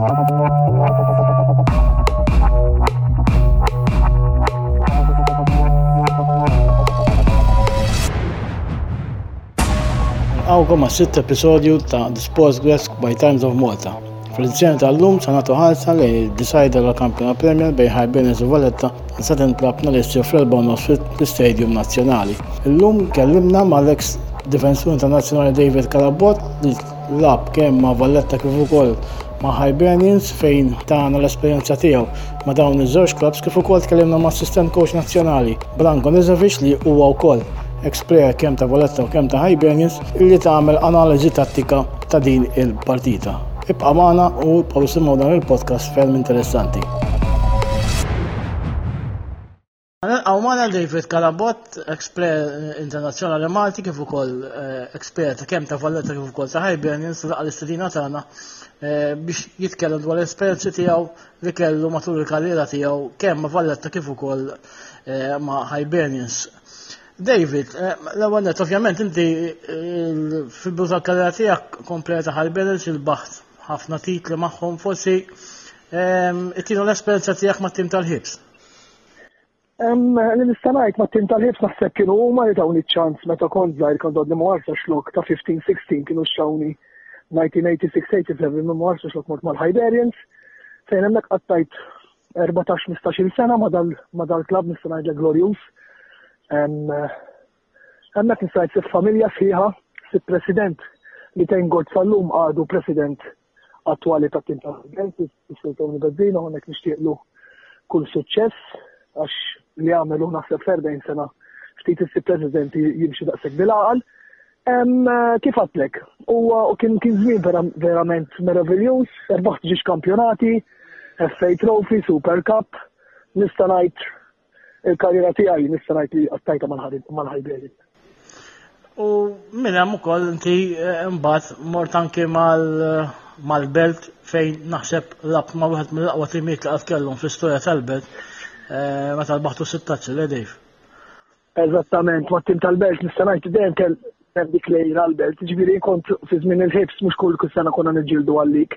Għawkom ma' sitt episodju ta' The Sports Desk by Times of Malta. Fil-edizzjoni tal-lum sa' natu ħalsa li decider la kampjona Premier bej Ħarbenes u Valletta satin plapna li s fl bonus fil-Stadium Nazzjonali. Illum kellimna ma' l-ex difensur Internazjonali David Kalabot li lab kemm ma' Valletta kif ukoll ma' Hibernians fejn tagħna l-esperjenza tiegħu ma' dawn iż-żewġ klubs kif ukoll tkellimna ma' assistent coach nazzjonali Branko Nizovic li huwa wkoll ex-player kemm ta' Valletta u kemm ta' Hibernians illi tagħmel analiżi tattika ta' din il-partita. Ibqa' magħna u Pawsimgħu dan il-podcast ferm interessanti. Għaw maħna David Kalabot, ekspert eh, internazjonali internazzjonali Malti, kif ukoll eh, ekspert kemm ta' Valletta kif ukoll ta' Hibernians, laqqa l-istudina tagħna eh, biex jitkellem dwar l-esperjenzi tiegħu li kellu matul il-karriera tiegħu kemm ma' Valletta kif ukoll ma' Hibernians. David, l-ewwel net ovvjament, inti fil-buza karriera tiegħek kompleta ħalberes il-baħt, ħafna titli magħhom forsi it-tinu l-esperjenza tiegħek ma' tim tal-ħibs. Nistanajt ma' tim tal-ħibs naħseb kienu u ma' jitawni ċans meta kont zaħir kont għodni marsa xlok ta' 15-16 kienu xawni 1986-87 minn marsa xlok mort mal-Hiberians, fejn hemmhekk għattajt 14-15 sena ma' dal-klab nistanajt Glorious hemmhekk nisajt s familja fiħa, s president li ten għod sal-lum għadu president attuali ta' tim ta' għenzi, s-sultoni Bezzino, għonek nishtiqlu kull suċċess, għax li għamilu naħseb 40 sena ftit issi president jimxi daqseg bil-għal. Kif għatlek? U kien kien żmien verament meraviglius, erbaħt ġiġ kampjonati, FA Trophy, Super Cup, nista' ngħid il-karriera tiegħi nista' ngħid li għattajta mal-ħajberi. U minn hemm ukoll inti eh, mbagħad mort anke eh, mal-belt fejn naħseb lab ma wieħed mill-aqwa timiet li qatt kellhom fl-istorja tal-belt Eh, ma meta l-baħtu sittaċ l-edif. Eżattament, ma tim tal-belt nistanajt ngħid dejjem kell dik lejra l-belt, ġviri kont fi żmien il-ħibs mhux kull kull sena konna niġġieldu għalik.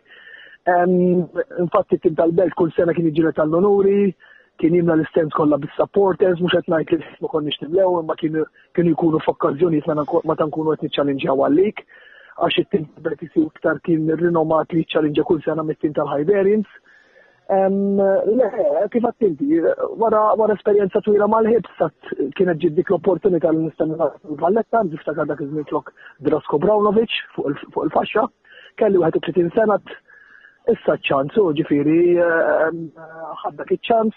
Infatti tim tal-belt kull sena kien iġilet tal-onuri, kien jimna l-istems kollha bis-supporters, mhux qed ngħid li ma konniex nimlew, imma kienu jkunu ma meta nkunu qed ċalinġa għallik, għax it-tim Bertisi iktar kien rinomat li ċalinġa kull sena mit-tim tal-Hiberians. Le, kif għattinti, wara esperjenza twila mal-ħibs, kienet ġiddik l-opportunità li nistenna l-valletta, niftakar dak iż-mitlok Drasko Braunovic fuq il-faxxa, kelli 31 sena issa ċans, u ġifiri ħaddak iċ-ċans,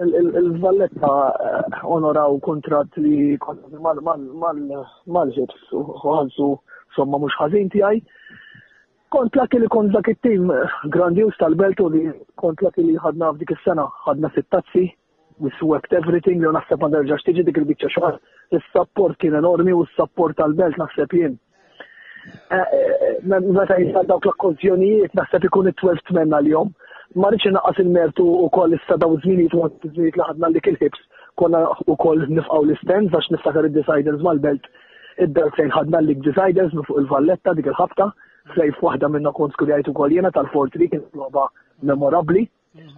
il-Valletta eh, onoraw kontrat li mal-ġibs u somma mux ħazin tijaj. Kont laki eh, li kont dak it-tim grandius tal-beltu li kont laki li ħadna f'dik is-sena ħadna sittazzi we swept everything li naħseb ma nerġax tiġi dik il-bicċa xogħol. Is-support kien enormi u s-support tal-belt naħseb jien. Eh, eh, meta jisal dawk l-akkozjonijiet naħseb ikun it-12 men l-jom ma rridx naqqas il-mertu u koll issa daw żminijiet u żminijiet li ħadna li kil-ħibs konna u koll nifqaw l-istenz għax niftakar id-deciders mal-belt id-belt fejn ħadna l deciders fuq il-valletta dik il-ħabta flejf waħda minna kont skudjajt u koll jena tal-Fortri kien loba memorabli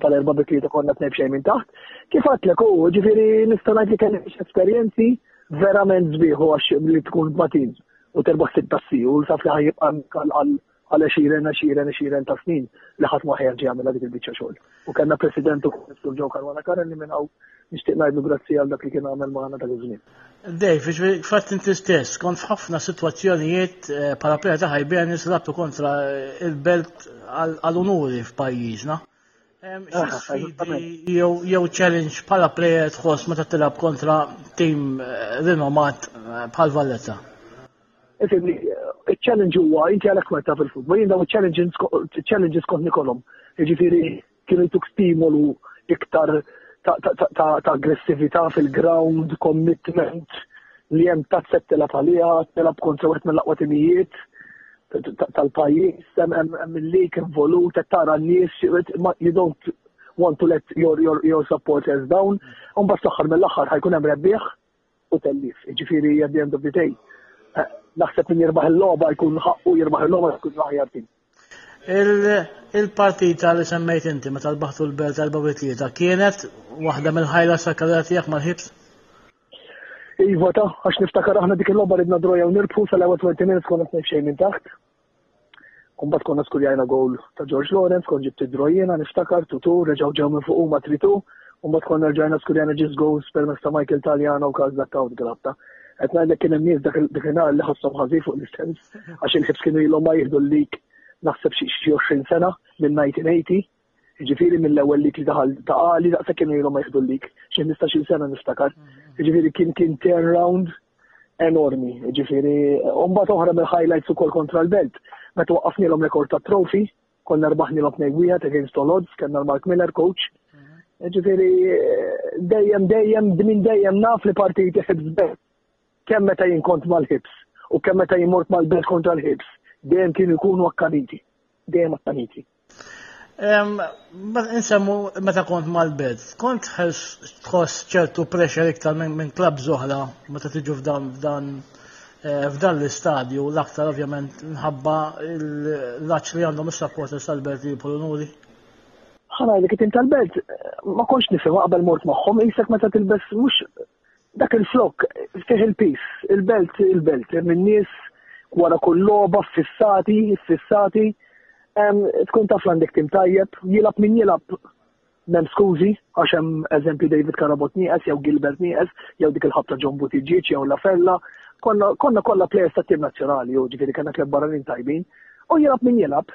tal-erba biklieta konna t xejn minn taħt. Kif għatlek u ġifiri nistanajt li kien esperienzi verament zbiħu għax li tkun matin u terbaħ sitt u l-saf li ħajibqa għal għal xiren, xiren, xiren ta' snin li ħat maħjar ġi għamela dik il-bicċa xogħol. U kellna president ukoll ġew karwana karen li minn hawn nixtieq ngħidlu grazzi għal dak li kien għamel maħna ta' żmien. Dave, fatt inti stess, kont f'ħafna situazzjonijiet bħala eh, plejja ta' ħajbien nisrabtu kontra il-belt għal-unuri f'pajjiżna. Jew challenge bħala plejer tħoss meta tilab kontra tim eh, rinomat eh, bħal Valletta il-challenge huwa inti għalek meta fil-futbol, jien daw challenges kont nikolhom. Jiġifieri kienu jtuk stimolu iktar ta' aggressività fil-ground, commitment, li hemm ta' settela palija, telab kontra għet mill-laqwa timijiet tal-pajjiż, hemm il-lik involut, qed tara n-nies, you don't want to let your, your, your supporters down, un bas l-axar mill-axar ħajkun hemm rebbieħ u tellif, ġifiri at the end of the day eh, naħseb min jirbaħ il-loba jkun ħaqqu jirbaħ il-loba jkun laħjar tim. Il-partita li semmejt inti ma tal-baħtu l-belt tal-bawitlieta kienet waħda mill-ħajla sakkarja tiegħek mal-ħibs? Iva ta' għax niftakar aħna dik il-logħba ridna droja u nirbħu sal-ewwel 20 minutes konna xejn minn taħt. Kumbat konna skurjajna gol ta' George Lawrence, kon ġibti drojjena, niftakar, tutu, reġaw ġew minn fuq ma tritu, kumbat konna rġajna skurjajna ġis goals per ta' Michael Taljana u kaz dakka u Għetna għallek kien n-nies dak il-nar li ħossom ħazi fuq l-istens, għax il-ħibs kienu jilom ma jihdu l-lik naħseb xie 20 sena minn 1980, ġifiri mill-ewel li daħal ta' għali daqsa kienu jilom ma jihdu l-lik, xie 15 sena niftakar, ġifiri kien kien turnaround enormi, ġifiri, umbat oħra mill-highlights u kol kontra l-belt, meta waqqafni l-om rekord ta' trofi, konna rbaħni l-om nejwijat against all odds, kena Mark Miller coach, ġifiri, dejjem, dejjem, din dejjem naf li partijti ħibs kemm meta jinkont mal-ħibs u kemm meta jimort mal-belt kontra l-ħibs dejjem kienu jkunu akkaniti. Dejjem akkaniti. Insemmu meta kont mal-bed, kont tħoss ċertu pressure iktar minn klab zoħra meta tiġu f'dan f'dan eh, f'dan l-istadju l-aktar ovvjament nħabba l-laċ li għandhom is-supporters tal-belt li polonuri. ħana li kitin tal-belt ma konx nifhem qabel mort magħhom isek meta tilbes mhux dak il-flok fih il-pis, il-belt il-belt, minn nies wara kull loba fissati, fissati, tkun taf għandek tim tajjeb, jilab min jilab nem skużi, għaxem eżempju David Karabot nieqes, jew Gilbert nieqes, jew dik il-ħabta John Buttigieg, jew La Fella, konna kolla plejers ta' tim nazzjonali, u ġifiri kena kleb barranin tajbin, u jilab min jilab.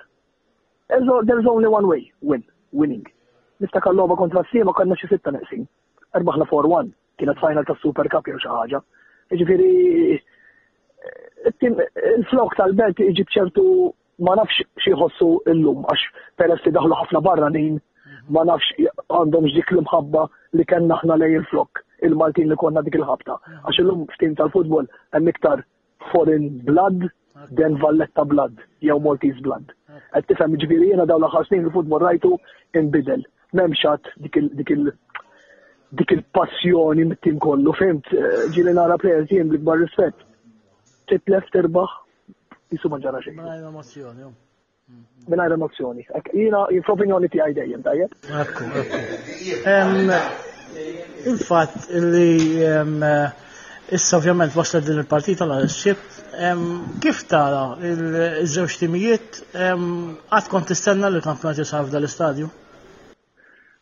There's only one way, win, winning. Niftakar loba kontra s-sima konna xi sitta neqsin. Erbaħna 4-1, kienet final ta' Super Cup jew xi ħaġa. Eh, Ġifieri il-flok tal-belt iġib ċertu ma nafx xieħossu jħossu llum, għax peress li daħlu ħafna barra nin, ma nafx għandhom dik l-mħabba li kellna aħna lej il-flok, il-Maltin li konna dik il-ħabta. Għax illum f'tim tal-futbol hemm iktar foreign blood den valletta blood, jew Maltese blood. Qed tifhem ġviri jiena dawn l snin il-futbol rajtu inbidel. Memxat dik il- dik il-passjoni mit-tim kollu, fimt, ġili nara plejers jien bl-ikbar rispett titlef terbaħ jisu maġġara xejn. Minajr emozjoni. Minajr emozjoni. Jina, fl-opinjoni ti għajdejjem, tajjeb? Ekku, ekku. Li issa ovvjament waslet din il-partita l xib kif tara il-żewġ timijiet għad kont tistenna li kampjonat jisħaf dal-istadju?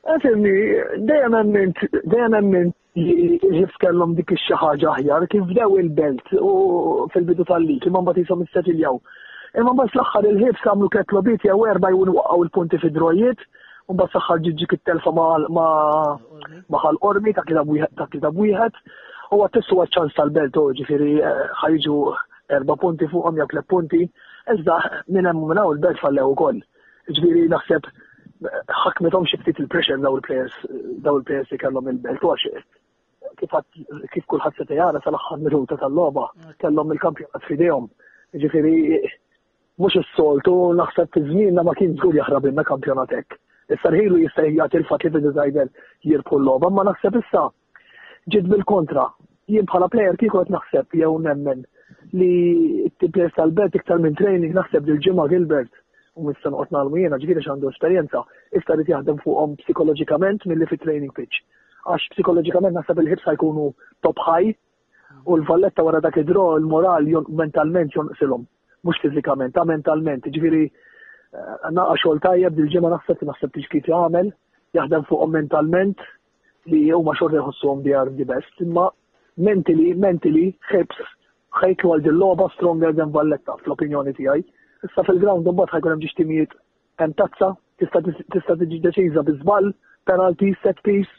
Għatimni, dejjem emment, dejjem emment jħifs kellhom dik ix-xi aħjar kif bdew il-belt u fil-bidu tal-lik imma mbagħad jisom issetiljaw. Imma mbagħad l-aħħar il-ħifs għamlu ketlobit jew erba' jkunu waqgħu il-punti fid-drojiet u mbagħad saħħar ġiġġik it-telfa maħal qormi ta' kitab wieħed u għattissu ċans tal-belt u ġifieri eh, ħajġu erba' punti fuqhom jew tliet punti, iżda minn hemm minn il belt fallew ukoll. Ġifieri naħseb ħakmetom xi ftit il-pressure daw il-players daw il-players li kellhom il-belt għax kif kulħadd se jara sal-aħħar minuta tal-logħba kellhom il-kampjonat f'idejhom. Ġifieri mhux is-soltu naħseb fi żmienna ma kien żgur jaħrab inna kampjonat hekk. Issa rħilu jista' jagħti il-fatt li designer jirbħu l-logħba, ma naħseb issa ġid bil-kontra. Jien bħala plejer kieku qed naħseb jew nemmen li t-players tal-bet iktar minn training naħseb lil Ġimma Gilbert u mistan qot jiena jena ġviri xandu esperienza, iktar jaħdem fuqhom psikologikament mill-li fi training pitch għax psikologikament nasab il-ħibsa jkunu top high u l-valletta wara dak id-dro l-moral mentalment jonqsilhom, mhux fiżikament, ta' mentalment. Ġifieri eh, naqa xogħol tajjeb dil-ġimgħa naħseb naħseb tixkit jagħmel, jaħdem fuqhom mentalment li huma xorta jħossuhom di are the best, imma mentally, mentally, ħibs ħajklu għal dil-logħba stronger than Valletta, fl-opinjoni tiegħi. Issa fil-ground mbagħad ħajkun hemm ġixtimijiet hemm tazza, tista' tiġi deċiża biżball, penalty, set piece,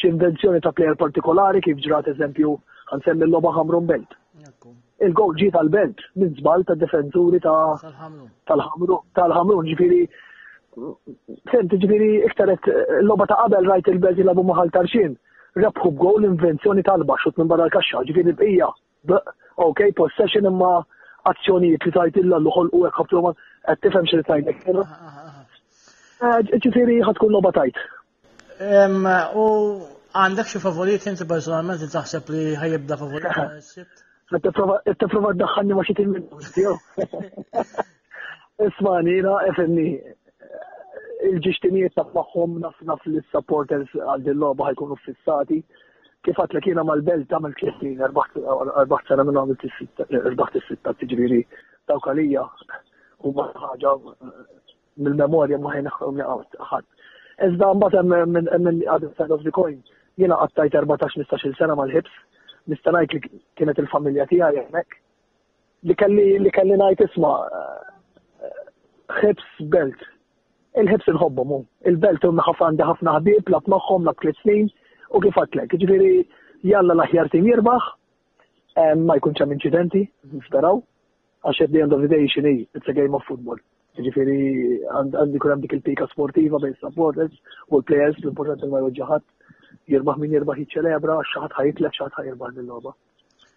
x'invenzjoni ta' plejer partikolari kif ġrat eżempju għansemmi l-loba ħamrun belt. Il-gol ġi tal-belt minn żball ta' defenzuri ta' tal-ħamrun tal-ħamrun ġifiri Sent, ġifiri iktaret l-loba ta' qabel rajt il-belt jilabu maħal tarxin. Rabħu b'gol invenzjoni tal-ba xut minn barra l-kaxxa, ġifiri bqija. Ok, possession imma azzjonijiet li tajt illa l-ħol u għek ma għed tifem xil tajt. Ġifiri ħatkun loba tajt. U għandek xi favorit inti personalment li taħseb li ħajibda favorit T-prova d-daħħanni ma xie minn tiegħu. Ismani, jina, FNI, il-ġiġtinijiet ta' maħħom naf naf li supporters għal din loba ħajkunu fissati kif li kiena mal-belt għamil klessin, erbaħt sena minna għamil erbaħt s-sitta t-ġviri, daw kalija, u ħaġa mill-memoria maħin ħad. Iżda mbat minn għadin side of the coin, jena għattajt 14-15 sena mal-ħibs, nistanajt li kienet il-familja tijaj jemmek, li kelli li kalli najt isma eh, ħibs belt. Il-ħibs nħobbu mu, il-belt u ħafna għandi ħafna ħabib, lab maħħom, lab tliet snin, u kif għatlek. Ġifieri jalla l-aħjar tim jirbaħ, ma jkunx hemm inċidenti, nisperaw, għax at the end of the day xini, it's a game of football. Ġifiri, għandi kun dik il-pika sportiva bejn supporters u l-players l-importanti ma jwġaħat jirbaħ min jirbaħ jiċċelebra, xaħat ħajitlet, xaħat ħajirbaħ l-loba.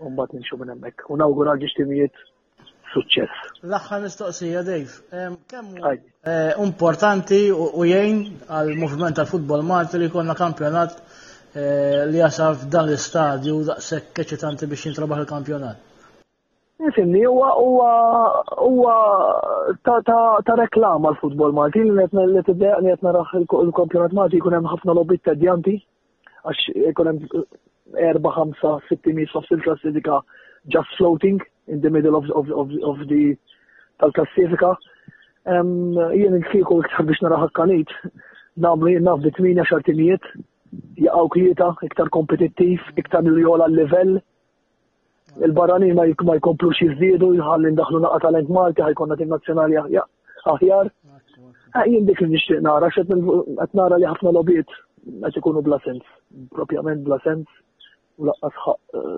Umbat ninxu minn emmek. U nawgura ġiġtimijiet suċċess. L-axħar mistoqsija, Dave, kemm importanti u jgħin għal-moviment tal-futbol Malti li konna kampjonat Eh, li jasaf f'dan l-istadju daqshekk keċitanti biex jintrabaħ il-kampjonat. Nisimni, huwa huwa ta' reklama l-futbol Malti li qed tiddeqni qed naraħ il-kampjonat Malti jkun hemm ħafna lobbit tedjanti għax jkun hemm erba' ħamsa sitti mis il-klassifika just floating in the middle of, of, of, of the tal-klassifika. Jien il-kiku iktar biex naraħ ħakkanit, namlu jien naf bitminja xartimijiet, jaqaw klieta, iktar kompetittiv, iktar li jola l-level. Il-barranin ma jkomplux jizdidu, jħalli ndaħlu naqqa talent Malti, ħajkonna tim nazzjonali aħjar. Jien dik nixtieq nara, xed nara li ħafna lobiet qed ikunu bla sens, propjament bla sens u laqqas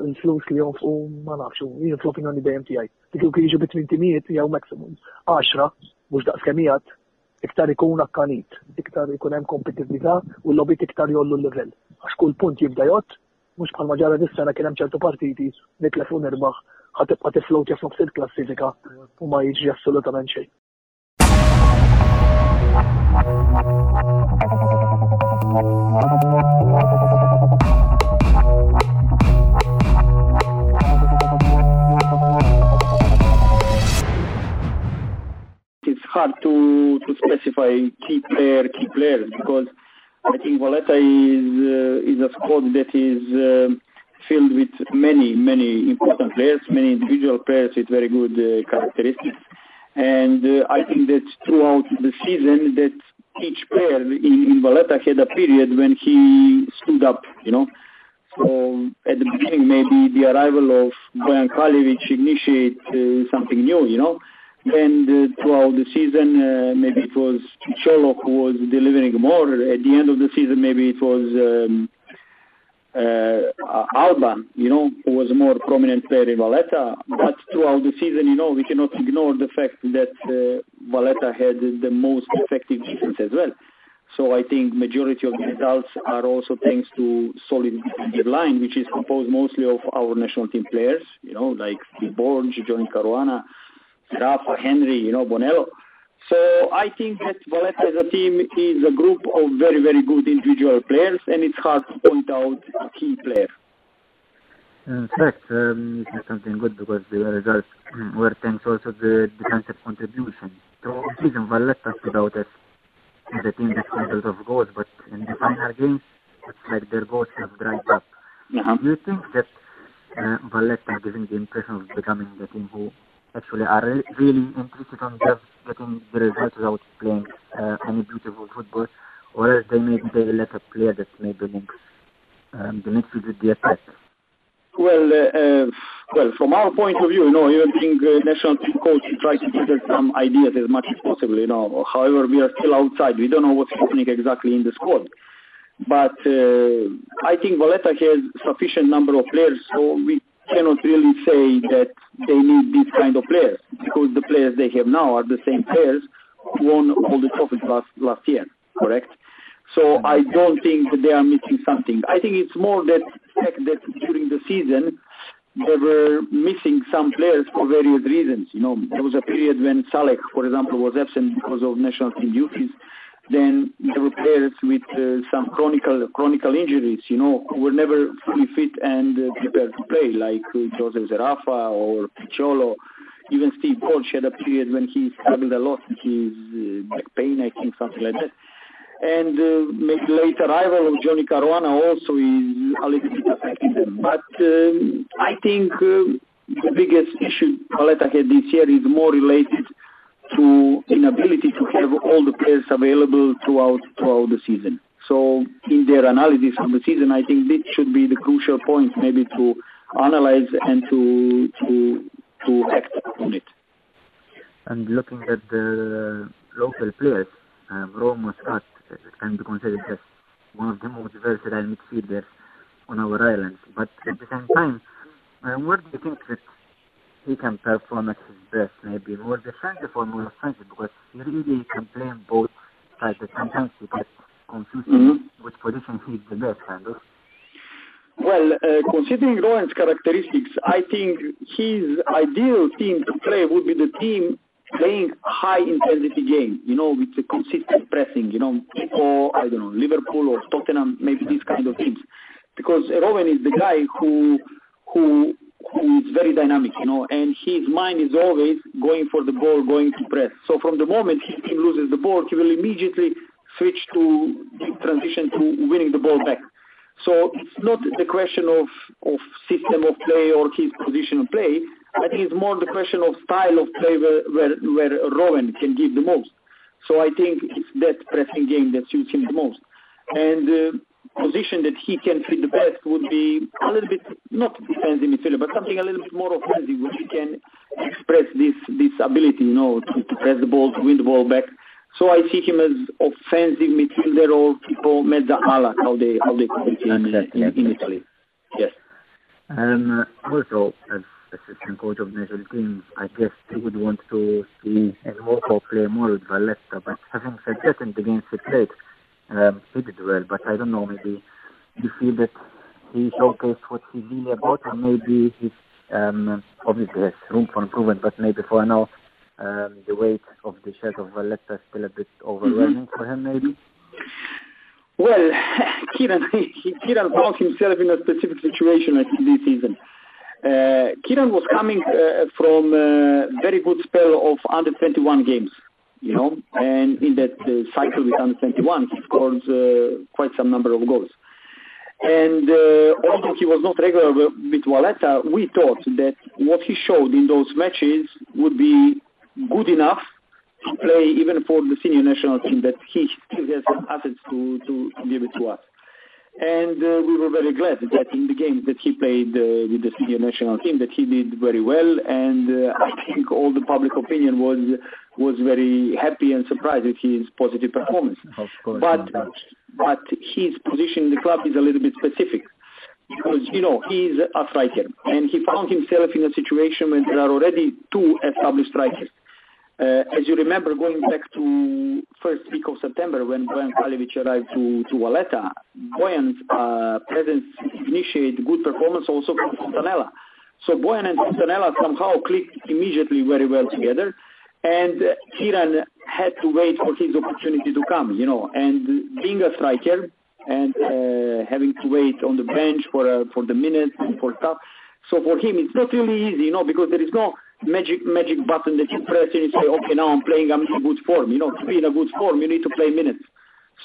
il-flus li jonfqu ma nafxu, jien fl-opinjoni dejjem tiegħi. Dik li jiġu bit timijiet jew maximum 10 mhux daqs kemijat iktar ikun akkanit, iktar ikun hemm kompetitività u l-lobit iktar jollu l-level. Għax kull punt jibda jott, mhux bħal ġara dis-sena kien hemm ċertu partiti nitlef u nirbaħ ħatibqa' tiflowt jaf il-klassifika u ma jiġri assolutament xejn. It's hard to, to specify key player, key players because I think Valletta is uh, is a squad that is uh, filled with many many important players, many individual players with very good uh, characteristics, and uh, I think that throughout the season that each player in, in Valletta had a period when he stood up, you know. So at the beginning, maybe the arrival of Bojan Kalevic initiate uh, something new, you know. Then uh, throughout the season, uh, maybe it was Sherlock who was delivering more. At the end of the season, maybe it was um, uh, Alba, you know, who was a more prominent player in Valletta. But throughout the season, you know, we cannot ignore the fact that uh, Valletta had the most effective defense as well. So I think majority of the results are also thanks to solid defensive line, which is composed mostly of our national team players, you know, like Borge, Johnny Caruana, Rafa, Henry, you know, Bonello. So I think that Valletta as a team is a group of very, very good individual players, and it's hard to point out a key player. In fact, um, it's something good because the results were thanks also to the defensive contribution. So season, Valletta stood out as the team that scored a lot of goals, but in the final games, it's like their goals have dried up. Uh-huh. Do you think that uh, Valletta is giving the impression of becoming the team who actually are re- really interested on just getting the results without playing uh, any beautiful football, or else they they let a player that maybe links um, the midfield with the attack? Well, uh, uh, well, from our point of view, you know, even being uh, national team coach, we try to gather some ideas as much as possible, you know. However, we are still outside. We don't know what's happening exactly in the squad. But uh, I think Valletta has sufficient number of players, so we cannot really say that they need this kind of players because the players they have now are the same players who won all the trophies last last year, correct? So I don't think that they are missing something. I think it's more that fact that during the season they were missing some players for various reasons. You know, there was a period when Salek, for example, was absent because of national team duties. Then there were players with uh, some chronical chronical injuries, you know, who were never fully fit and uh, prepared to play, like uh, Joseph Zerafa or Piciollo. even Steve Walsh had a period when he struggled a lot with his uh, back pain, I think, something like that. And uh, maybe late arrival of Johnny Caruana also is a little bit affecting them. But um, I think the biggest issue Valletta had this year is more related to inability to have all the players available throughout throughout the season. So in their analysis of the season, I think this should be the crucial point, maybe to analyze and to to to act on it. And looking at the local players, uh, Rowen Muscat can be considered as one of the most versatile midfielders on our islands. But at the same time, uh, where do you think that he can perform at his best? Maybe more defensive or more offensive? Because he really can play in both sides. But sometimes he gets confused Mhm. which position he's the best, kind of. Well, uh, considering Rowen's characteristics, I think his ideal team to play would be the team playing high intensity game, you know, with a consistent pressing, you know, or I don't know, Liverpool or Tottenham, maybe these kind of teams. Because Rowen is the guy who who who is very dynamic, you know, and his mind is always going for the ball, going to press. So from the moment his team loses the ball, he will immediately switch to transition to winning the ball back. So it's not the question of, of system of play or his position of play. I think it's more the question of style of play where, where, where Rowen can give the most. So I think it's that pressing game that suits him the most. And uh, position that he can fit the best would be a little bit, not defensive midfielder, but something a little bit more offensive where he can express this, this ability, you know, to, to press the ball, to win the ball back. So I see him as offensive midfielder or tipo mezza ala, how they how they call it in, Exactly, in, in Italy. Yes. Um, also, as assistant coach of national team, I guess he would want to see Enrico play more with Valletta. But having said that, in the games he played, um, he did well. But I don't know, maybe you feel that he showcased what he's really about, or maybe he's um, obviously has room for improvement. But maybe for now, um, the weight of the shirt of Valletta is still a bit overwhelming for him, maybe. Well, Kieran, Kieran found himself in a specific situation I think this season. Uh, Kieran was coming uh, from a very good spell of under 21 games, you know, and in that uh, cycle with under 21, he scored uh, quite some number of goals. And uh, although he was not regular with Valletta, we thought that what he showed in those matches would be good enough to play even for the senior national team that he still has some assets to, to, to give it to us. And uh, we were very glad that in the games that he played uh, with the senior national team that he did very well and uh, I think all the public opinion was was very happy and surprised with his positive performance. Of course. But but his position in the club is a little bit specific because you know he's a striker and he found himself in a situation when there are already two established strikers. Uh, as you remember, going back to first week of September when Bojan Kraljevic arrived to, to Valletta, Bojan's uh, presence initiated good performance also from Fontanella. So Bojan and Fontanella somehow clicked immediately very well together, and Kieran had to wait for his opportunity to come, you know, and being a striker and uh, having to wait on the bench for uh, for the minutes and for stuff. So for him, it's not really easy, you know, because there is no magic magic button that you press and you say, okay, now I'm playing, I'm in good form. You know, to be in a good form, you need to play minutes.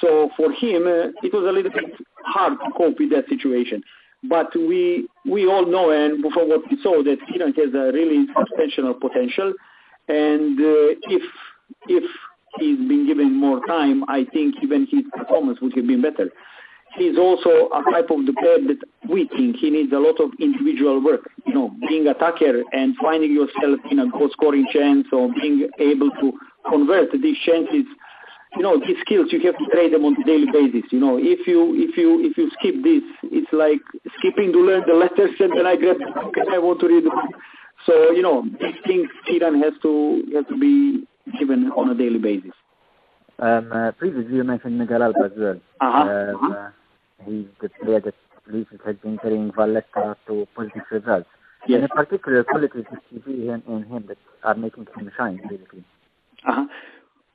So for him, uh, it was a little bit hard to cope with that situation. But we we all know, and from what we saw, that Kieran has a really substantial potential. And uh, if if he's been given more time, I think even his performance would have been better. He's also a type of the player that we think he needs a lot of individual work. You know, being attacker and finding yourself in a goal scoring chance or being able to convert these chances. You know, these skills you have to train them on a daily basis. You know, if you if you if you skip this, it's like skipping to learn the letters and then I grab the book and I want to read the book. So you know, these things Kieran has to has to be given on a daily basis. Um, uh, previously you mentioned Miguel Alba as well. Uh-huh, Um, uh-huh. uh, he's the player that recently has been carrying Valletta to positive results. Yes. Any particular qualities that you see in, in him that are making him shine, basically? Uh-huh.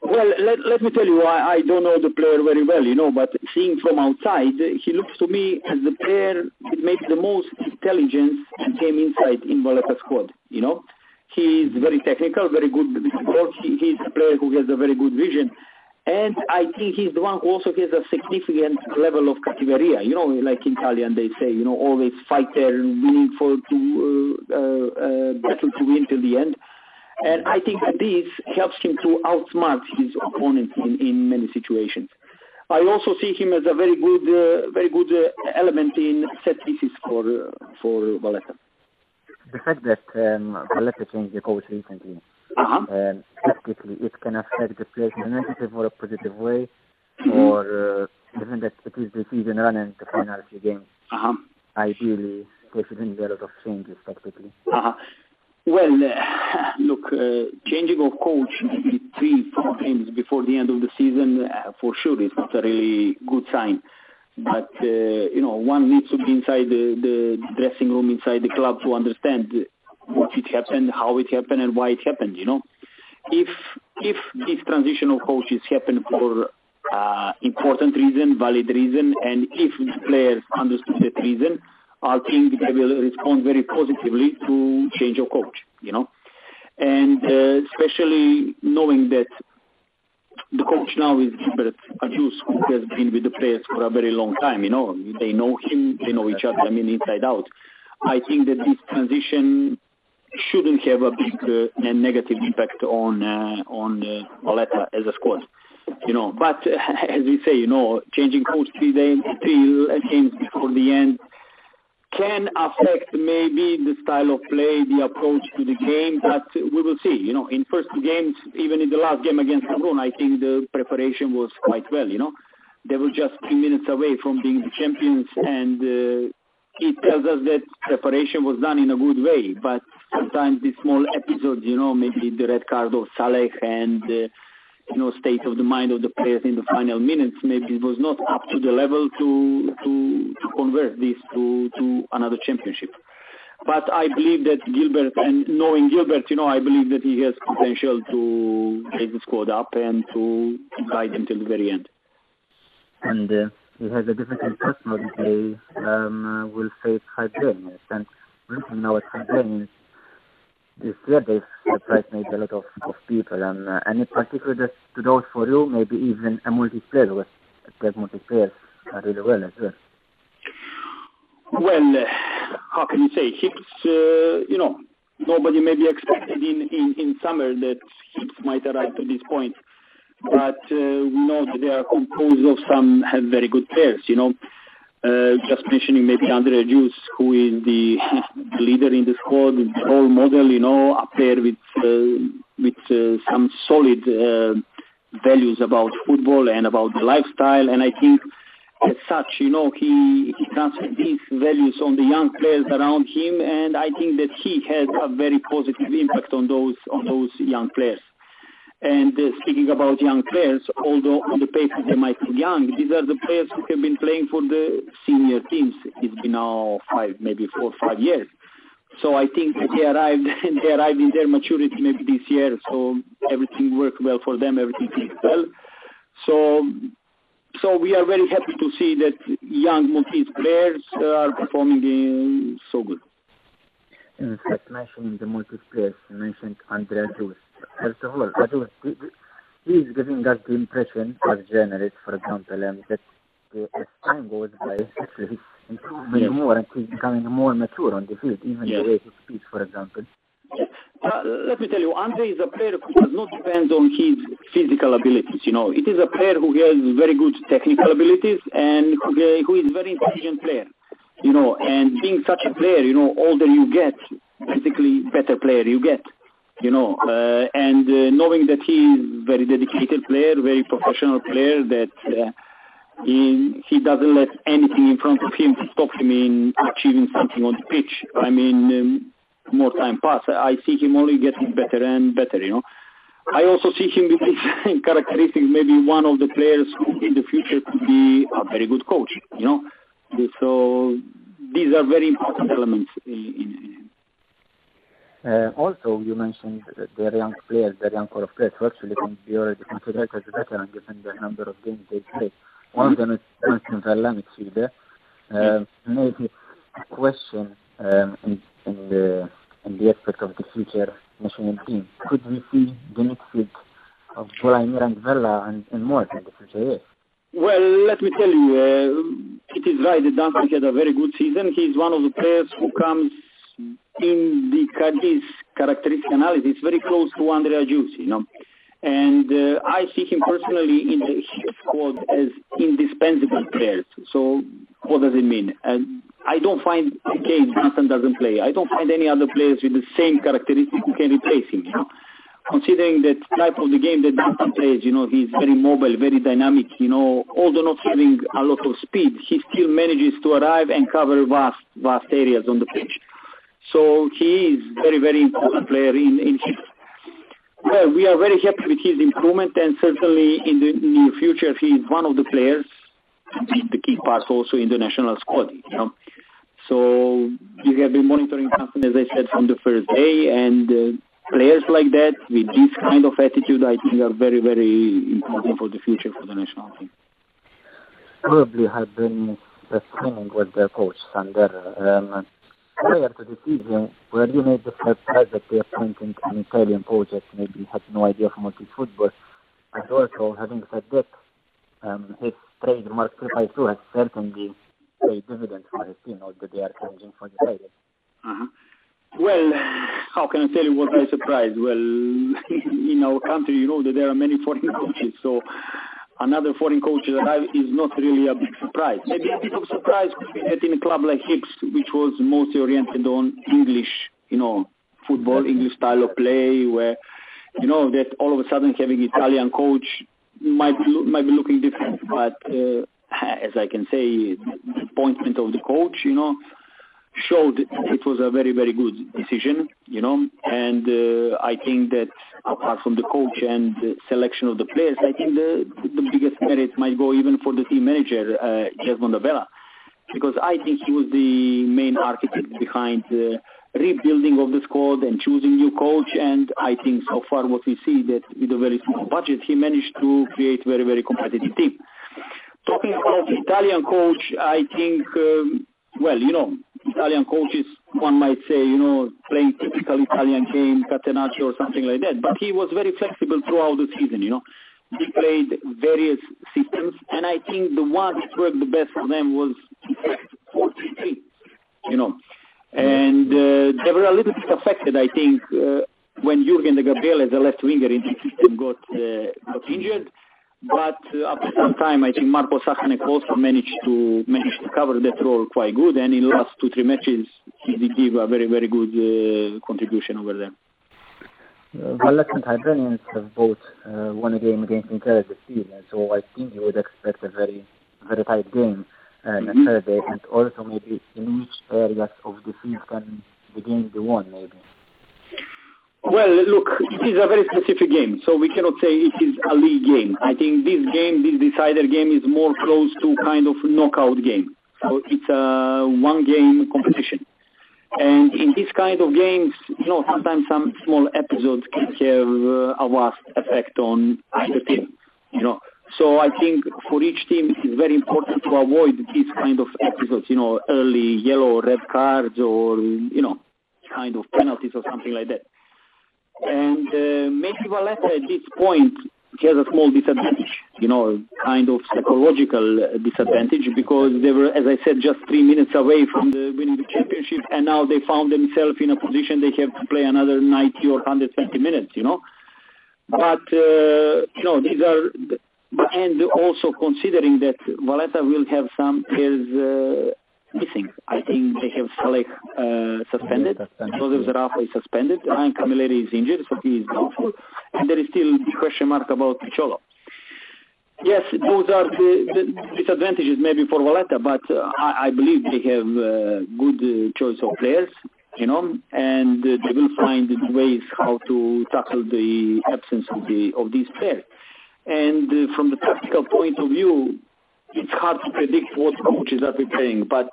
Well, let, let me tell you, I, I don't know the player very well, you know, but seeing from outside, he looks to me as the player with maybe the most intelligence and game insight in Valletta squad, you know. He is very technical, very good ball. He, he's a player who has a very good vision. And I think he's the one who also has a significant level of cattiveria. You know, like in Italian they say, you know, always fighter, winning for to uh, uh, battle to win till the end. And I think that this helps him to outsmart his opponents in, in many situations. I also see him as a very good, uh, very good uh, element in set pieces for uh, for Valletta. The fact that um, Valletta changed the coach recently, Uh-huh. um, it can affect the players in a negative or a positive way, Mhm. or uh, given that it is the season run and the final few games, Uh-huh. ideally there shouldn't be a lot of changes tactically. Uh-huh. Well, uh, look, uh, changing of coach maybe three, four games before the end of the season, uh, for sure, is not a really good sign. But uh, you know, one needs to be inside the, the dressing room, inside the club, to understand what it happened, how it happened, and why it happened. You know, if if this transition of coaches happened for uh, important reason, valid reason, and if the players understood that reason, I think they will respond very positively to change of coach, you know. And uh, especially knowing that the coach now is Gilbert Agius, who has been with the players for a very long time, you know. They know him, they know each other, I mean, inside out. I think that this transition shouldn't have a big uh, negative impact on uh, on uh, Valletta as a squad you know. But uh, as we say, you know, changing coach three days, three games before the end can affect maybe the style of play, the approach to the game. But we will see. You know, in first games, even in the last game against Hamrun, I think the preparation was quite well. You know, they were just three minutes away from being the champions, and uh, it tells us that preparation was done in a good way. But sometimes these small episodes, you know, maybe the red card of Saleh and. Uh, you know, state of the mind of the players in the final minutes. Maybe it was not up to the level to to, to convert this to, to another championship. But I believe that Gilbert, and knowing Gilbert, you know, I believe that he has potential to raise the squad up and to guide them till the very end. And uh, he has a difficult they um, uh, will face Hibernians. And looking now at Hibernians, this year they've surprised maybe a lot of, of people. And uh, any particular that stood out for you, maybe even a multiplayer, because their multiplayers are really well as well. Well, uh, how can you say? Hibs, uh, you know, nobody maybe expected in, in, in summer that Hibs might arrive to this point. But uh, we know that they are composed of some very good players, you know. Uh, just mentioning maybe Andrei Agius, who is the, leader in the squad, role model, you know, up there with uh, with uh, some solid uh, values about football and about the lifestyle. And I think as such, you know, he, he transferred these values on the young players around him, and I think that he has a very positive impact on those on those young players. And uh, speaking about young players, although on the paper they might be young, these are the players who have been playing for the senior teams. It's been now five, maybe four, five years. So I think they arrived, they arrived in their maturity maybe this year. So everything worked well for them. Everything clicked well. So, so we are very happy to see that young Maltese players uh, are performing uh, so good. In fact, mentioning the multiplayers, you mentioned Andrei Agius. First of all, he is giving us the impression as journalists, for example, um, that uh, as time goes by, actually he's improving more and he's becoming more mature on the field, even Yes. the way he speaks, for example. Uh, let me tell you, Andrei is a player who does not depend on his physical abilities. You know, it is a player who has very good technical abilities and who, who is very intelligent player. You know, and being such a player, you know, older you get, basically better player you get. You know, uh, and uh, knowing that he is very dedicated player, very professional player, that uh, he he doesn't let anything in front of him to stop him in achieving something on the pitch. I mean, um, more time pass, I see him only getting better and better. You know, I also see him with these characteristics. Maybe one of the players who in the future could be a very good coach. You know, so these are very important elements in. in Uh, also, you mentioned their young players, their young core of players, who actually can be already considered as veteran given the number of games they play. One of them is Dunstan Vella midfielder. Uh, maybe a question um, in, in the in the aspect of the future national team. Could we see the midfield of Vladimir and Vela and, and more in the future years? Well, let me tell you, uh, it is right that Dunstan had a very good season. He's one of the players who comes in the Cadiz characteristic analysis very close to Andrei Agius, you know. And uh, I see him personally in the squad as indispensable players. So what does it mean? Uh, I don't find, okay, Johnson doesn't play. I don't find any other players with the same characteristics who can replace him, you know. Considering that type of the game that Dunstan plays, you know, he's very mobile, very dynamic, you know, although not having a lot of speed, he still manages to arrive and cover vast, vast areas on the pitch. So he is very, very important player in, in his well, we are very happy with his improvement, and certainly in the near future, he is one of the players, the key parts also in the national squad. You know, so we have been monitoring Constant, as I said, from the first day, and uh, players like that with this kind of attitude, I think, are very, very important for the future for the national team. Probably have been the with the coach Sander. Um, prior to the season, were you made the surprise that they appointed an Italian that maybe had no idea what is football? And also, having said that, um, his trademark 352 has certainly paid dividends for his team, that they are changing for the title. Uh-huh. Well, how can I tell you what I surprised? Well, in our country, you know that there are many foreign coaches, so another foreign coach arrive is not really a big surprise. Maybe a bit of surprise could be that in a club like Hibs, which was mostly oriented on English, you know, football, English style of play, where, you know, that all of a sudden having Italian coach might be, might be looking different. But uh, as I can say, the appointment of the coach, you know, showed it was a very, very good decision, you know, and uh, I think that apart from the coach and the selection of the players, I think the, the biggest merit might go even for the team manager, uh, Jesmond Abela, because I think he was the main architect behind the rebuilding of the squad and choosing new coach, and I think so far what we see that with a very small budget, he managed to create very, very competitive team. Talking about Italian coach, I think, um, well, you know, Italian coaches, one might say, you know, playing typical Italian game, catenaccio or something like that. But he was very flexible throughout the season, you know. He played various systems, and I think the one that worked the best for them was 4-3-3, you know. And uh, they were a little bit affected, I think, uh, when Jurgen Degabriele, as a left winger in the system, got, uh, got injured but uh, after some time, I think Marko Sahanek also managed to manage to cover that role quite good, and in the last two three matches, he did give a very very good uh, contribution over there. Uh, Valletta and Hibernians have both uh, won a game against Inter this season, so I think you would expect a very very tight game uh, mm-hmm. Saturday, and also maybe in which areas of the field can the game be won, maybe. Well, look, it is a very specific game, so we cannot say it is a league game. I think this game, this decider game, is more close to kind of knockout game. So it's a one-game competition. And in this kind of games, you know, sometimes some small episodes can have uh, a vast effect on either team, you know. So I think for each team it is very important to avoid these kind of episodes, you know, early yellow red cards or, you know, kind of penalties or something like that. And uh, maybe Valletta at this point has a small disadvantage, you know, kind of psychological disadvantage because they were, as I said, just three minutes away from the winning the championship, and now they found themselves in a position they have to play another 90 or 120 minutes, you know. But uh, you know, these are, and also considering that Valletta will have some players uh, missing. I think they have Saleh uh, suspended, Joseph Zerafa is suspended, Ryan Camilleri is injured, so he is doubtful, and there is still the question mark about Piciollo. Yes, those are the, the disadvantages maybe for Valletta, but uh, I, I, believe they have uh, good uh, choice of players, you know, and uh, they will find ways how to tackle the absence of the of these players. And uh, from the tactical point of view, it's hard to predict what coaches are preparing, but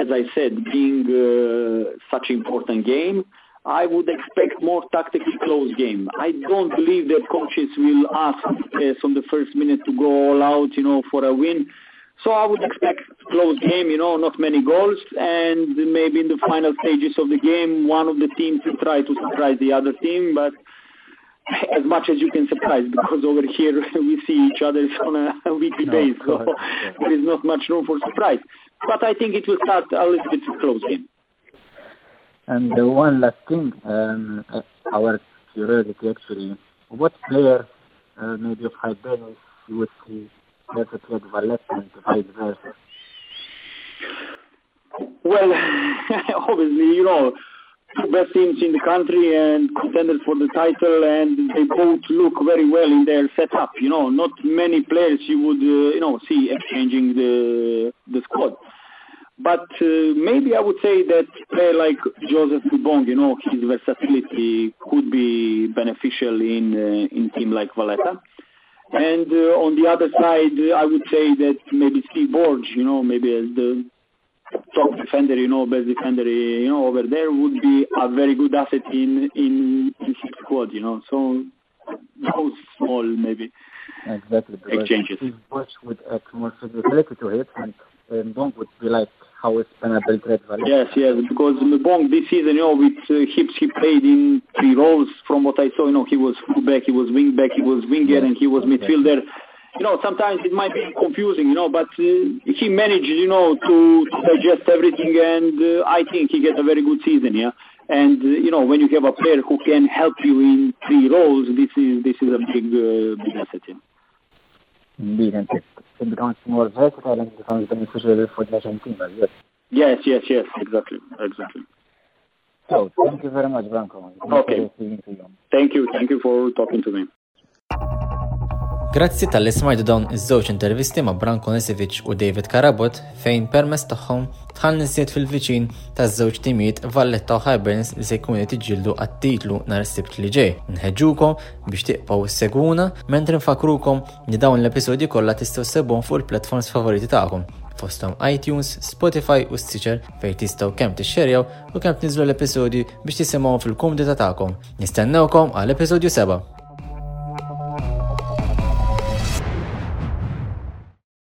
as I said, being uh, such important game, I would expect more tactically close game. I don't believe that coaches will ask uh, from the first minute to go all out, you know, for a win. So I would expect close game, you know, not many goals, and maybe in the final stages of the game, one of the teams will try to surprise the other team, but as much as you can surprise, because over here we see each other on a weekly No, basis, so yeah. there is not much room for surprise. But I think it will start a little bit close game. And uh, one last thing, um, uh, our curiosity actually, what player, uh, maybe of high balance, you would see perfectly at Valletta and vice versa? Well, obviously, you know, best teams in the country and contenders for the title, and they both look very well in their setup. You know, not many players you would, uh, you know, see exchanging the the squad. But uh, maybe I would say that player like Joseph Mbong, you know, his versatility could be beneficial in uh, in team like Valletta. And uh, on the other side, I would say that maybe Steve Borg, you know, maybe as the top defender, you know, best defender, you know, over there would be a very good asset in in, in his squad, you know. So those small maybe. Exactly. Exchanges. Steve Bush would add more physicality to it, and Dong would be like how it's Penable Trade Valletta. Yes, yes, because Mbong this season, you know, with uh, Hibs he played in three roles. From what I saw, you know, he was fullback, he was wingback, he was winger, and he was midfielder. You know, sometimes it might be confusing, you know, but uh, he managed, you know, to, to digest everything, and uh, I think he get a very good season, yeah. And uh, you know, when you have a player who can help you in three roles, this is this is a big uh, big asset. Yeah. Indeed, and it, it becomes more versatile and becomes beneficial for the as well. Yes, yes, yes, exactly, exactly. So, thank you very much, Branko. Okay. pleasure speaking to you. Thank you, thank you for talking to me. Grazzi tal-ismajdu dawn iż-żewġ intervisti ma' Branko Nesivic u David Karabot fejn permess tagħhom tħall nisiet fil-viċin taż-żewġ timijiet Valletta u Hiberns li se jkunu tiġġieldu għat-titlu nhar is-sibt li ġej. Nħeġġukom biex tiqpaw seguna mentri nfakrukom li dawn l-episodji kollha tistgħu sebhom fuq il-platforms favoriti tagħkom fostom iTunes, Spotify u Stitcher fejn tistgħu kemm tixxerjaw u kemm tniżlu l-episodju biex tisimgħu fil-kumdita tagħkom. Nistennewkom għal episodju seba'.